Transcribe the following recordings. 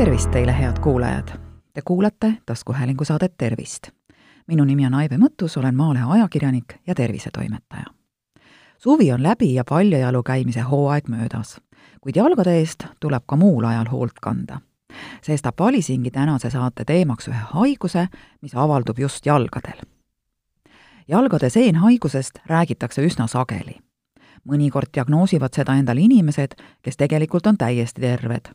tervist teile, head kuulajad! Te kuulate taskuhäälingu saadet Tervist. minu nimi on Aive Mõttus, olen Maalehe ajakirjanik ja tervisetoimetaja. suvi on läbi ja paljajalu käimise hooaeg möödas, kuid jalgade eest tuleb ka muul ajal hoolt kanda. sestap valisingi tänase saate teemaks ühe haiguse, mis avaldub just jalgadel. jalgade seenhaigusest räägitakse üsna sageli mõnikord diagnoosivad seda endale inimesed, kes tegelikult on täiesti terved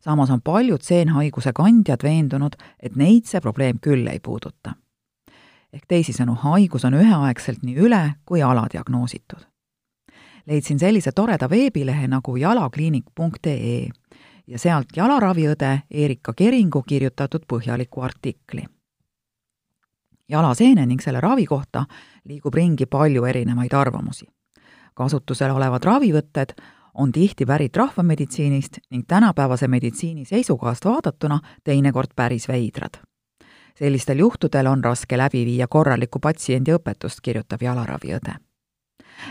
samas on paljud seenhaiguse kandjad veendunud, et neid see probleem küll ei puuduta. ehk teisisõnu, haigus on üheaegselt nii üle- kui aladiagnoositud. leidsin sellise toreda veebilehe nagu jalakliinik.ee ja sealt jalaraviõde Erika Keringu kirjutatud põhjaliku artikli. jalaseene ning selle ravi kohta liigub ringi palju erinevaid arvamusi. kasutusel olevad ravivõtted on tihti pärit rahvameditsiinist ning tänapäevase meditsiini seisukohast vaadatuna teinekord päris veidrad. sellistel juhtudel on raske läbi viia korralikku patsiendiõpetust, kirjutab jalaraviõde.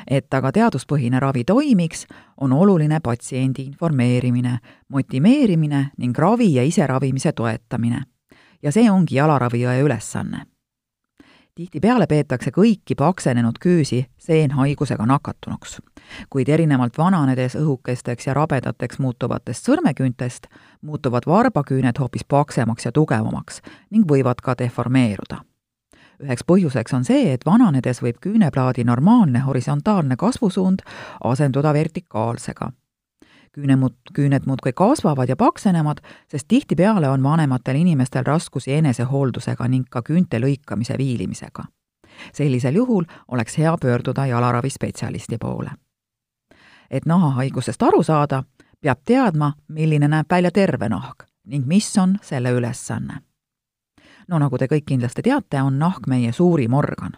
et aga teaduspõhine ravi toimiks, on oluline patsiendi informeerimine, motiveerimine ning ravi ja iseravimise toetamine. ja see ongi jalaraviõe ülesanne tihtipeale peetakse kõiki paksenenud küüsi seenhaigusega nakatunuks. kuid erinevalt vananedes õhukesteks ja rabedateks muutuvatest sõrmeküüntest, muutuvad varbaküüned hoopis paksemaks ja tugevamaks ning võivad ka deformeeruda. üheks põhjuseks on see, et vananedes võib küüneplaadi normaalne horisontaalne kasvusuund asenduda vertikaalsega küünemud, küüned muudkui kasvavad ja paksenevad, sest tihtipeale on vanematel inimestel raskusi enesehooldusega ning ka küünte lõikamise viilimisega. sellisel juhul oleks hea pöörduda jalaravispetsialisti poole. et nahahaigusest aru saada, peab teadma, milline näeb välja terve nahk ning mis on selle ülesanne. no nagu te kõik kindlasti teate, on nahk meie suurim organ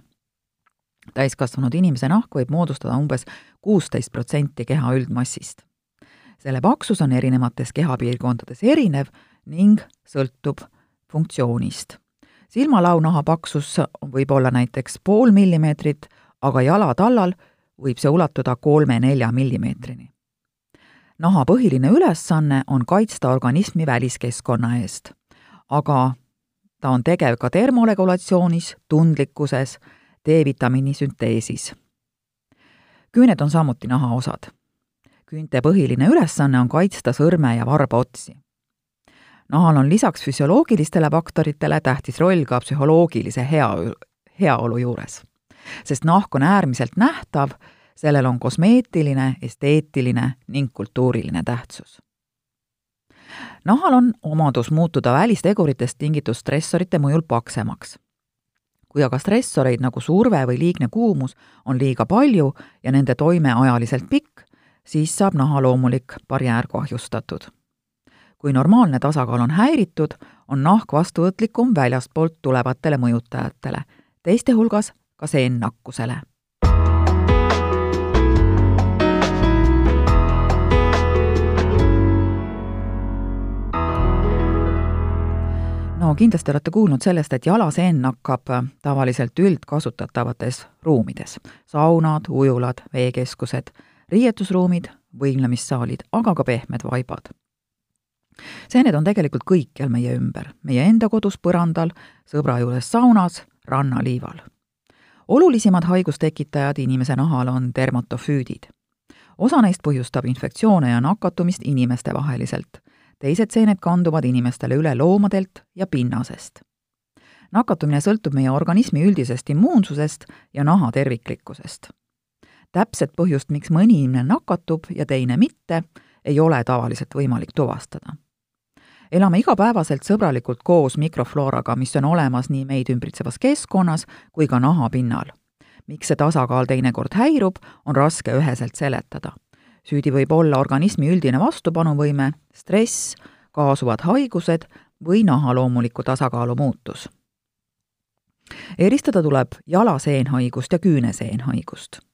täiskasvanud inimese nahk võib moodustada umbes kuusteist protsenti keha üldmassist selle paksus on erinevates kehapiirkondades erinev ning sõltub funktsioonist. silmalaunaha paksus võib olla näiteks pool millimeetrit, aga jalatallal võib see ulatuda kolme-nelja millimeetrini. naha põhiline ülesanne on kaitsta organismi väliskeskkonna eest, aga ta on tegev ka termoregulatsioonis, tundlikkuses, D-vitamiini sünteesis. küüned on samuti nahaosad küünte põhiline ülesanne on kaitsta sõrme ja varba otsi. nahal on lisaks füsioloogilistele faktoritele tähtis roll ka psühholoogilise hea, heaolu juures. sest nahk on äärmiselt nähtav, sellel on kosmeetiline, esteetiline ning kultuuriline tähtsus. nahal on omadus muutuda välisteguritest tingitud stressorite mõjul paksemaks kui aga stressoreid nagu surve või liigne kuumus on liiga palju ja nende toime ajaliselt pikk, siis saab naha loomulik barjäär kahjustatud. kui normaalne tasakaal on häiritud, on nahk vastuvõtlikum väljastpoolt tulevatele mõjutajatele, teiste hulgas ka seennakkusele no kindlasti olete kuulnud sellest, et jalaseen nakkab tavaliselt üldkasutatavates ruumides. saunad, ujulad, veekeskused riietusruumid, võimlemissaalid, aga ka pehmed vaibad. seened on tegelikult kõikjal meie ümber, meie enda kodus põrandal, sõbra juures saunas, rannaliival. olulisemad haigustekitajad inimese nahal on dermatofüüdid. osa neist põhjustab infektsioone ja nakatumist inimestevaheliselt, teised seened kanduvad inimestele üle loomadelt ja pinnasest nakatumine sõltub meie organismi üldisest immuunsusest ja naha terviklikkusest täpset põhjust, miks mõni inimene nakatub ja teine mitte, ei ole tavaliselt võimalik tuvastada. elame igapäevaselt sõbralikult koos mikroflooraga, mis on olemas nii meid ümbritsevas keskkonnas kui ka nahapinnal. miks see tasakaal teinekord häirub, on raske üheselt seletada. süüdi võib olla organismi üldine vastupanuvõime, stress, kaasuvad haigused või naha loomuliku tasakaalu muutus eristada tuleb jalaseenhaigust ja küüneseenhaigust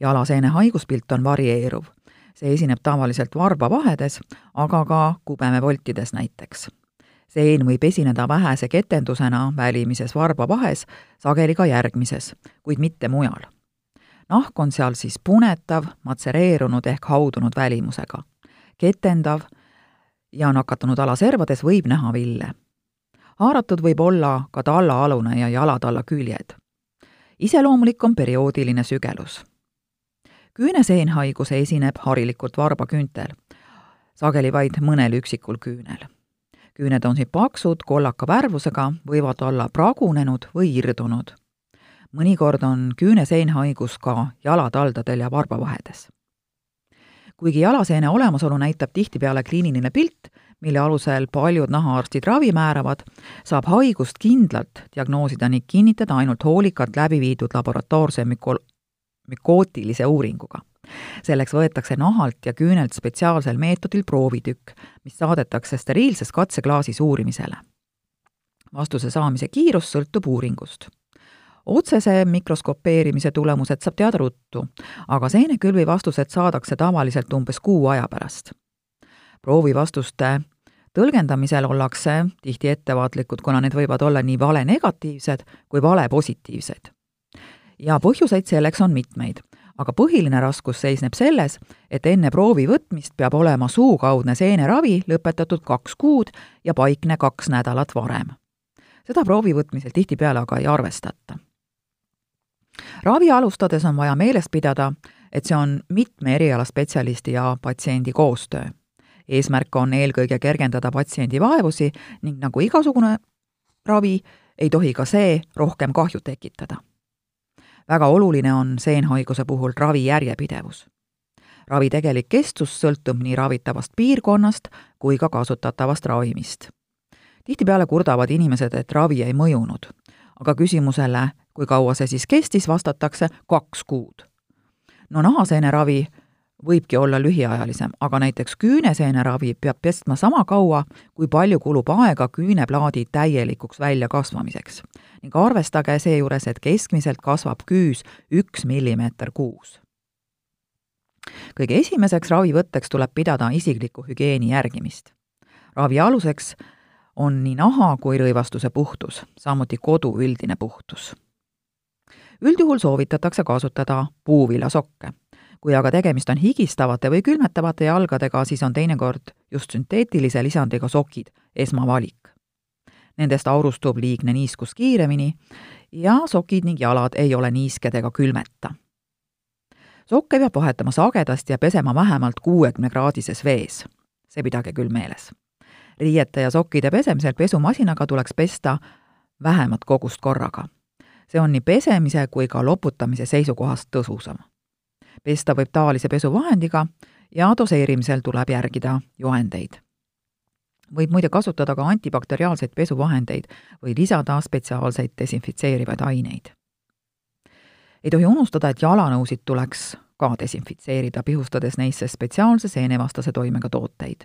jalaseene haiguspilt on varieeruv. see esineb tavaliselt varbavahedes, aga ka kubemevoltides näiteks. seen võib esineda vähese ketendusena välimises varbavahes, sageli ka järgmises, kuid mitte mujal. nahk on seal siis punetav, matsereerunud ehk haudunud välimusega, ketendav ja nakatunud ala servades võib näha ville. haaratud võib olla ka tallaalune ja jalatalla küljed. iseloomulik on perioodiline sügelus. Küüneseenhaiguse esineb harilikult varbaküüntel, sageli vaid mõnel üksikul küünel. küüned on siin paksud, kollaka värvusega, võivad olla pragunenud või irdunud. mõnikord on küüneseenhaigus ka jalataldadel ja varbavahedes kuigi jalaseene olemasolu näitab tihtipeale kliiniline pilt, mille alusel paljud nahaarstid ravi määravad, saab haigust kindlalt diagnoosida ning kinnitada ainult hoolikalt läbi viidud laboratoorse müko-, mükootilise uuringuga. selleks võetakse nahalt ja küünelt spetsiaalsel meetodil proovitükk, mis saadetakse steriilses katseklaasis uurimisele. vastuse saamise kiirus sõltub uuringust otsese mikroskopeerimise tulemused saab teada ruttu, aga seenekülvi vastused saadakse tavaliselt umbes kuu aja pärast. proovivastuste tõlgendamisel ollakse tihti ettevaatlikud, kuna need võivad olla nii vale negatiivsed kui vale positiivsed. Ja põhjuseid selleks on mitmeid, aga põhiline raskus seisneb selles, et enne proovi võtmist peab olema suukaudne seeneravi lõpetatud kaks kuud ja paikne kaks nädalat varem. seda proovi võtmisel tihtipeale aga ei arvestata ravi alustades on vaja meeles pidada, et see on mitme erialaspetsialisti ja patsiendi koostöö. eesmärk on eelkõige kergendada patsiendi vaevusi ning nagu igasugune ravi, ei tohi ka see rohkem kahju tekitada. Väga oluline on seenhaiguse puhul ravi järjepidevus. ravi tegelik kestus sõltub nii ravitavast piirkonnast kui ka kasutatavast ravimist. tihtipeale kurdavad inimesed, et ravi ei mõjunud, aga küsimusele, kui kaua see siis kestis, vastatakse kaks kuud. no nahaseeneravi võibki olla lühiajalisem, aga näiteks küüneseeneravi peab pestma sama kaua, kui palju kulub aega küüneplaadi täielikuks väljakasvamiseks. ning arvestage seejuures, et keskmiselt kasvab küüs üks millimeeter kuus. kõige esimeseks ravivõtteks tuleb pidada isikliku hügieeni järgimist. ravi aluseks on nii naha kui rõivastuse puhtus, samuti kodu üldine puhtus üldjuhul soovitatakse kasutada puuviljasokke. Kui aga tegemist on higistavate või külmetavate jalgadega, siis on teinekord just sünteetilise lisandiga sokid esmavalik. Nendest aurustub liigne niiskus kiiremini ja sokid ning jalad ei ole niisked ega külmeta. sokke peab vahetama sagedasti ja pesema vähemalt kuuekümnekraadises vees. see pidage küll meeles. riiete ja sokkide pesemisel pesumasinaga tuleks pesta vähemat kogust korraga see on nii pesemise kui ka loputamise seisukohast tõhusam. Pesta võib tavalise pesuvahendiga ja doseerimisel tuleb järgida juhendeid. võib muide kasutada ka antibakteriaalseid pesuvahendeid või lisada spetsiaalseid desinfitseerivaid aineid. ei tohi unustada, et jalanõusid tuleks ka desinfitseerida, pihustades neisse spetsiaalse seenevastase toimega tooteid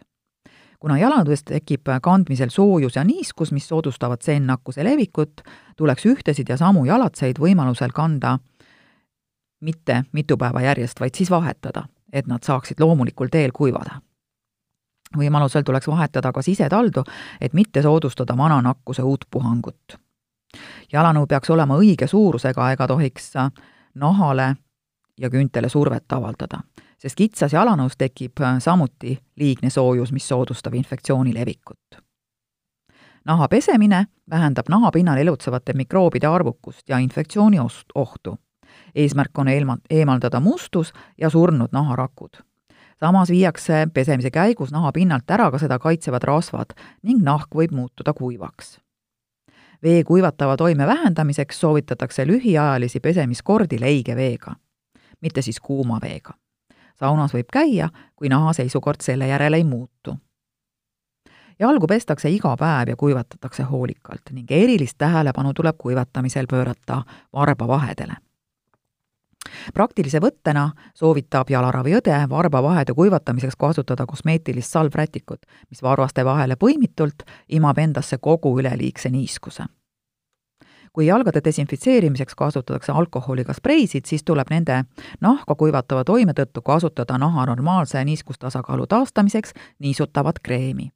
kuna jalandusest tekib kandmisel soojus ja niiskus, mis soodustavad seennakkuse levikut, tuleks ühtesid ja samu jalatseid võimalusel kanda mitte mitu päeva järjest, vaid siis vahetada, et nad saaksid loomulikul teel kuivada. võimalusel tuleks vahetada ka sisetaldu, et mitte soodustada mananakkuse uut puhangut. jalanõu peaks olema õige suurusega ega tohiks nahale ja küüntele survet avaldada sest kitsas jalanõus tekib äh, samuti liigne soojus, mis soodustab infektsiooni levikut. naha pesemine vähendab nahapinnal elutsevate mikroobide arvukust ja infektsiooni ohtu. Eesmärk on eemal-, eemaldada mustus ja surnud naharakud. samas viiakse pesemise käigus nahapinnalt ära ka seda kaitsevad rasvad ning nahk võib muutuda kuivaks vee kuivatava toime vähendamiseks soovitatakse lühiajalisi pesemiskordi leige veega, mitte siis kuuma veega saunas võib käia, kui naha seisukord selle järel ei muutu. jalgu pestakse iga päev ja kuivatatakse hoolikalt ning erilist tähelepanu tuleb kuivatamisel pöörata varbavahedele. Praktilise võttena soovitab jalaraviõde varbavahede kuivatamiseks kasutada kosmeetilist salvrätikut, mis varvaste vahele põimitult imab endasse kogu üleliigse niiskuse kui jalgade desinfitseerimiseks kasutatakse alkoholiga spreisid, siis tuleb nende nahka kuivatava toime tõttu kasutada naha normaalse niiskustasakaalu taastamiseks niisutavat kreemi.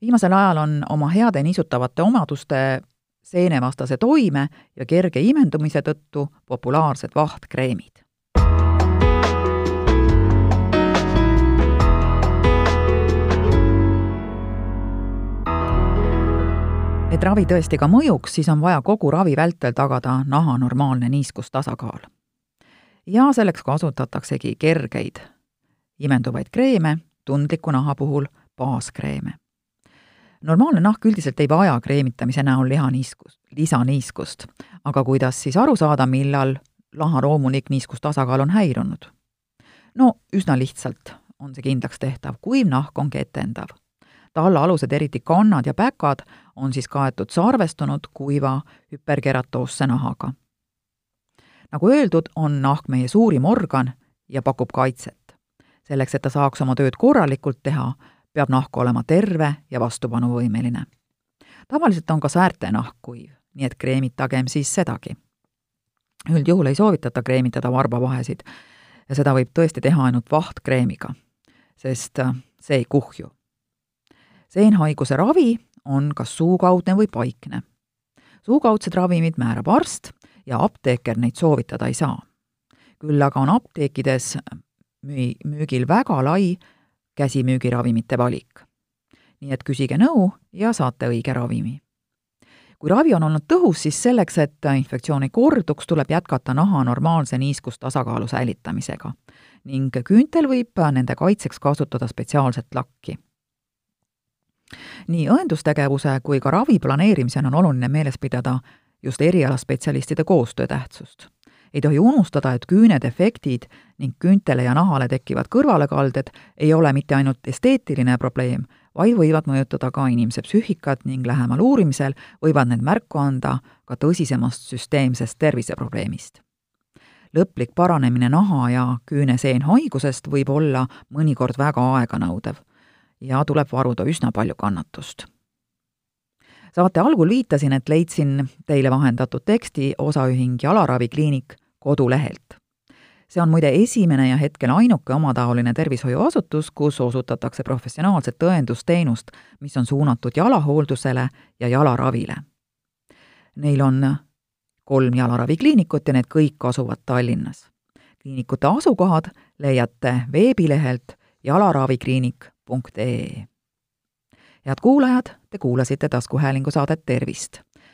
viimasel ajal on oma heade niisutavate omaduste seenevastase toime ja kerge imendumise tõttu populaarsed vahtkreemid. et ravi tõesti ka mõjuks, siis on vaja kogu ravi vältel tagada naha normaalne niiskustasakaal. ja selleks kasutataksegi kergeid imenduvaid kreeme, tundliku naha puhul baaskreeme normaalne nahk üldiselt ei vaja kreemitamise näol lihaniiskust, lisaniiskust, aga kuidas siis aru saada, millal naha loomulik niiskustasakaal on häirunud? no üsna lihtsalt on see kindlaks tehtav, kuiv nahk on ketendav tallaalused, eriti kannad ja päkad, on siis kaetud sarvestunud kuiva hüperkeratoosse nahaga. nagu öeldud, on nahk meie suurim organ ja pakub kaitset. selleks, et ta saaks oma tööd korralikult teha, peab nahk olema terve ja vastupanuvõimeline. tavaliselt on ka säärte nahk kuiv, nii et kreemitagem siis sedagi. üldjuhul ei soovitata kreemitada varbavahesid ja seda võib tõesti teha ainult vahtkreemiga, sest see ei kuhju seenhaiguse ravi on kas suukaudne või paikne. suukaudsed ravimid määrab arst ja apteeker neid soovitada ei saa. küll aga on apteekides müü-, müügil väga lai käsimüügiravimite valik. nii et küsige nõu ja saate õige ravimi. kui ravi on olnud tõhus, siis selleks, et infektsioon ei korduks, tuleb jätkata naha normaalse niiskustasakaalu säilitamisega ning küüntel võib nende kaitseks kasutada spetsiaalset lakki nii õendustegevuse kui ka ravi planeerimisel on oluline meeles pidada just erialaspetsialistide koostöö tähtsust. Ei tohi unustada, et küünedefektid ning küüntele ja nahale tekkivad kõrvalekalded ei ole mitte ainult esteetiline probleem, vaid võivad mõjutada ka inimese psüühikat ning lähemal uurimisel võivad need märku anda ka tõsisemast süsteemsest terviseprobleemist lõplik paranemine naha ja küüneseenhaigusest võib olla mõnikord väga aeganõudev ja tuleb varuda üsna palju kannatust. saate algul viitasin, et leidsin teile vahendatud teksti osaühing Jalaravikliinik kodulehelt. see on muide esimene ja hetkel ainuke omataoline tervishoiuasutus, kus osutatakse professionaalset õendusteenust, mis on suunatud jalahooldusele ja jalaravile. Neil on kolm jalaravikliinikut ja need kõik asuvad Tallinnas. kliinikute asukohad leiate veebilehelt jalaravikliinik ee. head kuulajad, te kuulasite taskuhäälingu saadet Tervist.